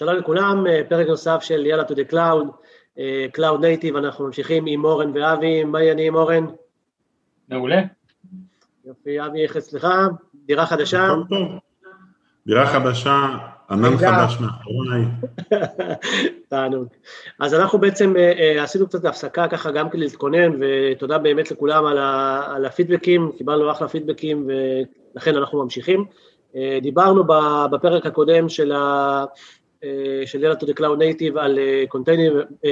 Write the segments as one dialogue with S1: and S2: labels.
S1: שלום לכולם, פרק נוסף של יאללה to the cloud, Cloud Native, אנחנו ממשיכים עם אורן ואבי, מה העניינים אורן?
S2: מעולה.
S1: יופי, אבי, איך אצלך? דירה חדשה?
S3: דירה חדשה, ענן חדש מאחוריי.
S1: תענוג. אז אנחנו בעצם עשינו קצת הפסקה ככה גם כדי להתכונן, ותודה באמת לכולם על הפידבקים, קיבלנו אחלה פידבקים ולכן אנחנו ממשיכים. דיברנו בפרק הקודם של יאללה to the cloud native על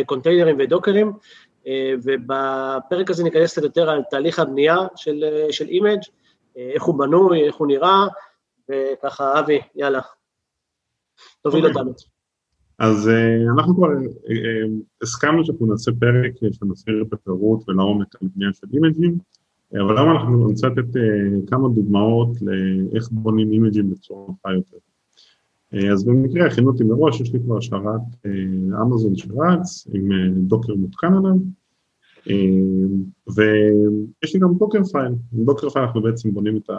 S1: קונטיינרים ודוקרים, ובפרק הזה ניכנס קצת יותר על תהליך הבנייה של image, איך הוא בנוי, איך הוא נראה, וככה אבי, יאללה, תוביל אותנו.
S3: אז אנחנו כבר הסכמנו שאנחנו נעשה פרק שנסביר בפירוט ולעומק על בנייה של אימג'ים, אבל היום אנחנו ננסה לתת כמה דוגמאות לאיך בונים אימג'ים בצורה נוחה יותר. אז במקרה הכינו אותי מראש, יש לי כבר שרת אמזון שרץ עם Docker מותקן עליו, ויש לי גם Dockerfile, עם Dockerfile אנחנו בעצם בונים את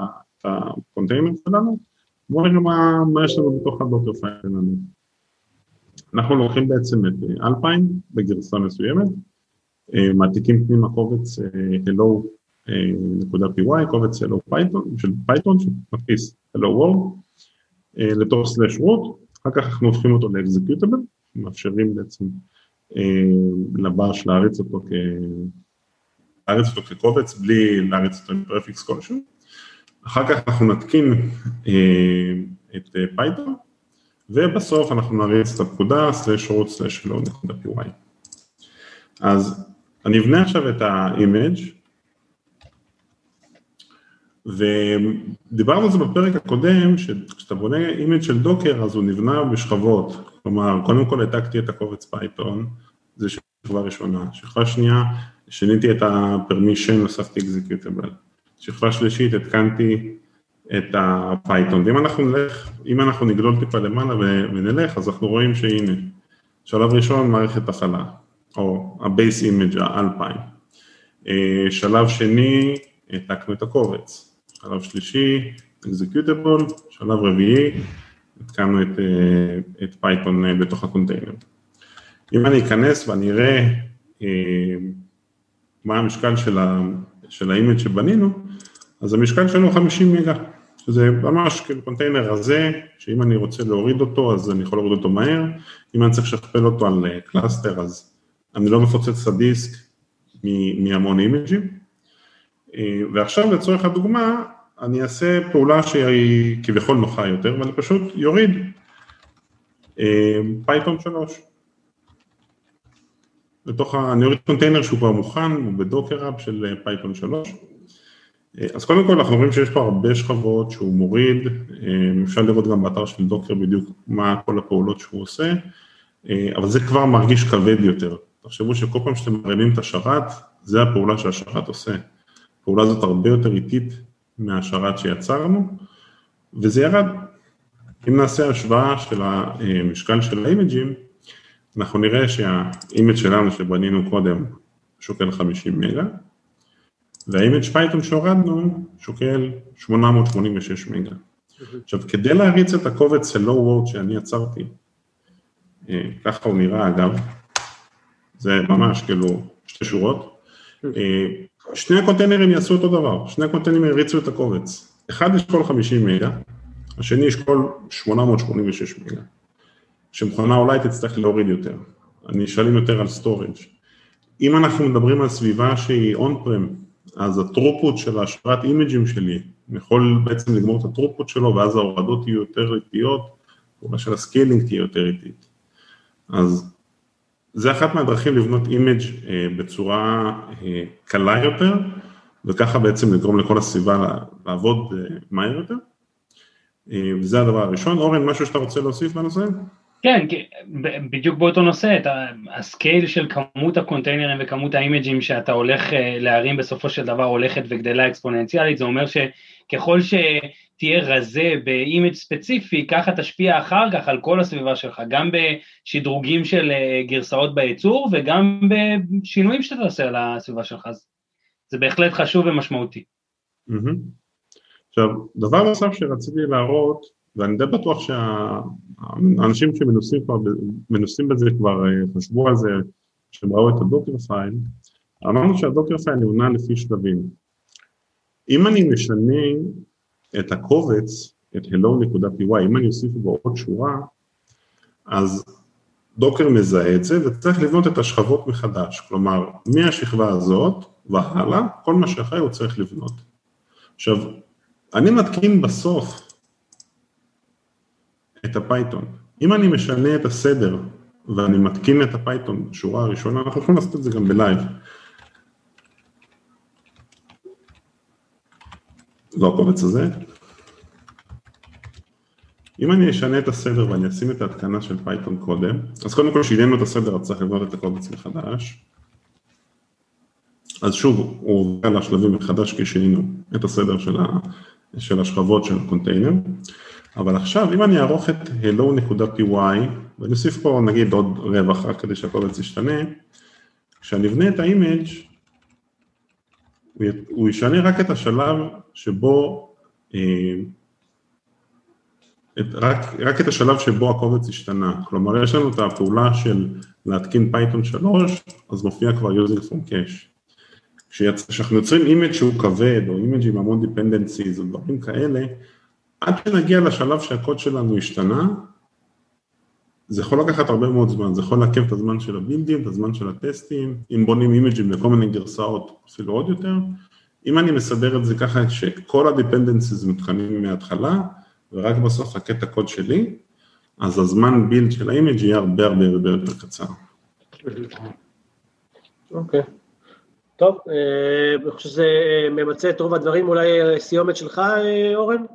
S3: הקונטיינר שלנו, נראה מה, מה יש לנו בתוך ה Dockerfile שלנו. אנחנו לוקחים בעצם את Alpine בגרסה מסוימת, מעתיקים פנימה קובץ hello.py, קובץ hello Python, של Python שמדפיס hello world, לתוך slash root, אחר כך אנחנו הופכים אותו ל executable, מאפשרים בעצם ל Bash להריץ אותו. להריץ אותו כקובץ בלי להריץ אותו עם prefix כלשהו, אחר כך אנחנו נתקין את Python, ובסוף אנחנו נריץ את הפקודה slash root slash hello.py. אז אני אבנה עכשיו את ה-image, ודיברנו על זה בפרק הקודם, שכשאתה בונה image של Docker אז הוא נבנה בשכבות, כלומר קודם כל העתקתי את הקובץ Python, זה שכבה ראשונה, שכבה שנייה שיניתי את ה permission, הוספתי executable, שכבה שלישית התקנתי את ה Python, ואם אנחנו נלך, אם אנחנו נגלול טיפה למעלה ונלך, אז אנחנו רואים שהנה, שלב ראשון מערכת הפעלה, או ה-base image, ה-Alpine, שלב שני העתקנו את הקובץ, שלב שלישי, executable, שלב רביעי, התקנו את, את Python בתוך הקונטיינר. אם אני אכנס ואני אראה מה המשקל של, ה, של ה image שבנינו, אז המשקל שלנו הוא 50 מגה, שזה ממש כאילו קונטיינר הזה, שאם אני רוצה להוריד אותו, אז אני יכול להוריד אותו מהר, אם אני צריך לשכפל אותו על cluster, אז אני לא מפוצץ את הדיסק מהמון אימג'ים. ועכשיו לצורך הדוגמה, אני אעשה פעולה שהיא כביכול נוחה יותר, ואני פשוט יוריד Python 3. לתוך ה... אני אוריד קונטיינר שהוא כבר מוכן, הוא ב Docker Hub של Python 3. אז קודם כל אנחנו רואים שיש פה הרבה שכבות שהוא מוריד, אפשר לראות גם באתר של Docker בדיוק מה כל הפעולות שהוא עושה, אבל זה כבר מרגיש כבד יותר. תחשבו שכל פעם שאתם מרימים את השרת, זה הפעולה שהשרת עושה. הפעולה הזאת הרבה יותר איטית מהשרת שיצרנו, וזה ירד. אם נעשה השוואה של המשקל של האימג'ים, אנחנו נראה שה image שלנו שבנינו קודם שוקל 50 מגה, וה image Python שהורדנו שוקל 886 מגה. עכשיו, כדי להריץ את הקובץ hello world שאני יצרתי, ככה הוא נראה אגב, זה ממש כאילו שתי שורות, שני הקונטיינרים יעשו אותו דבר, שני הקונטיינרים יריצו את הקובץ, אחד ישקול 50 מגה, השני ישקול 886 מגה, שמכונה אולי תצטרך להוריד יותר, אני אשלם יותר על storage. אם אנחנו מדברים על סביבה שהיא on-prem, אז ה throughput של השרת אימג'ים שלי, אני יכול בעצם לגמור את ה throughput שלו ואז ההורדות יהיו יותר איטיות, אולי של ה scaling תהיה יותר איטית. אז זה אחת מהדרכים לבנות image בצורה קלה יותר, וככה בעצם לגרום לכל הסביבה לעבוד מהר יותר. וזה הדבר הראשון. אורן, משהו שאתה רוצה להוסיף בנושא?
S2: כן, בדיוק באותו נושא, את ה scale של כמות הקונטיינרים וכמות האימג'ים שאתה הולך להרים בסופו של דבר הולכת וגדלה אקספוננציאלית, זה אומר שככל שתהיה רזה ב image ספציפי, ככה תשפיע אחר כך על כל הסביבה שלך, גם בשדרוגים של גרסאות בייצור וגם בשינויים שאתה תעשה על הסביבה שלך, אז זה בהחלט חשוב ומשמעותי.
S3: עכשיו, דבר נוסף שרציתי להראות, ואני די בטוח שהאנשים שמנוסים כבר, מנוסים בזה כבר אה, חשבו על זה, כשהם ראו את ה Dockerfile, אמרנו שה Dockerfile נבנה לפי שלבים. אם אני משנה את הקובץ, את hello.py, אם אני אוסיף בו עוד שורה, אז Docker מזהה את זה וצריך לבנות את השכבות מחדש, כלומר, מהשכבה הזאת והלאה, כל מה שאחרי הוא צריך לבנות. עכשיו, אני מתקין בסוף את ה Python. אם אני משנה את הסדר ואני מתקין את ה Python בשורה הראשונה, אנחנו יכולים לעשות את זה גם ב live. לא הקובץ הזה. אם אני אשנה את הסדר ואני אשים את ההתקנה של Python קודם, אז קודם כל שינינו את הסדר, אז צריך לבנות את הקובץ מחדש. אז שוב, הוא עובר לשלבים מחדש כי שינינו את הסדר של, ה, של השכבות של הקונטיינר. אבל עכשיו, אם אני אערוך את hello.py, ואני אוסיף פה נגיד עוד רווח רק כדי שהקובץ ישתנה, כשאני אבנה את ה image הוא ישנה רק את השלב שבו, אה, את, רק, רק את השלב שבו הקובץ השתנה, כלומר יש לנו את הפעולה של להתקין Python 3, אז מופיע כבר using from cache. כשאנחנו יוצרים image שהוא כבד, או image עם המון dependencies או דברים כאלה, עד שנגיע לשלב שהקוד שלנו השתנה, זה יכול לקחת הרבה מאוד זמן, זה יכול לעכב את הזמן של הבילדים, את הזמן של הטסטים, אם בונים אימג'ים לכל מיני גרסאות אפילו עוד יותר, אם אני מסדר את זה ככה שכל ה-dependencies מותקנים מההתחלה, ורק בסוף את הקוד שלי, אז הזמן build של ה image יהיה הרבה הרבה הרבה יותר קצר.
S1: אוקיי. טוב, אה, אני חושב שזה אה, ממצה את רוב הדברים, אולי אה, סיומת שלך, אורן?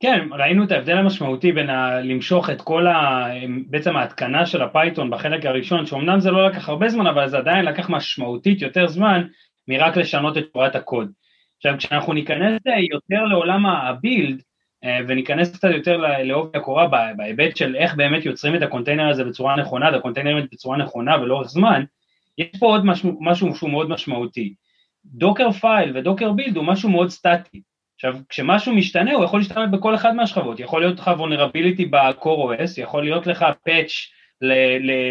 S2: כן, ראינו את ההבדל המשמעותי בין ה... למשוך את כל ה... בעצם ההתקנה של ה Python בחלק הראשון, שאומנם זה לא לקח הרבה זמן, אבל זה עדיין לקח משמעותית יותר זמן מרק לשנות את שורת הקוד. עכשיו, כשאנחנו ניכנס יותר לעולם ה build, וניכנס קצת יותר לעובי הקורה בהיבט של איך באמת יוצרים את הקונטיינר הזה בצורה נכונה, את הקונטיינר בצורה נכונה ולאורך זמן, יש פה עוד משהו, משהו שהוא מאוד משמעותי. Dockerfile ו Docker build הוא משהו מאוד סטטי. עכשיו, כשמשהו משתנה, הוא יכול להשתנות בכל אחד מהשכבות. יכול להיות לך vulnerability ב-core OS, יכול להיות לך patch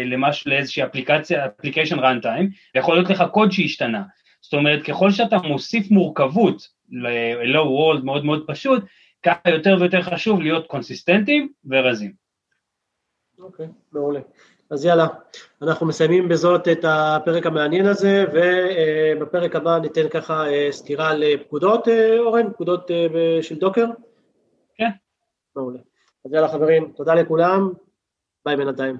S2: למש, לאיזושהי אפליקציה, application runtime, ויכול להיות לך קוד שהשתנה. זאת אומרת, ככל שאתה מוסיף מורכבות ל-low world מאוד מאוד פשוט, ככה יותר ויותר חשוב להיות קונסיסטנטים ורזים.
S1: אוקיי, okay, מעולה. אז יאללה, אנחנו מסיימים בזאת את הפרק המעניין הזה, ובפרק הבא ניתן ככה אה, סקירה לפקודות, אה, אורן, פקודות אה, של דוקר?
S2: כן.
S1: מעולה. אז יאללה חברים, תודה לכולם, ביי בינתיים.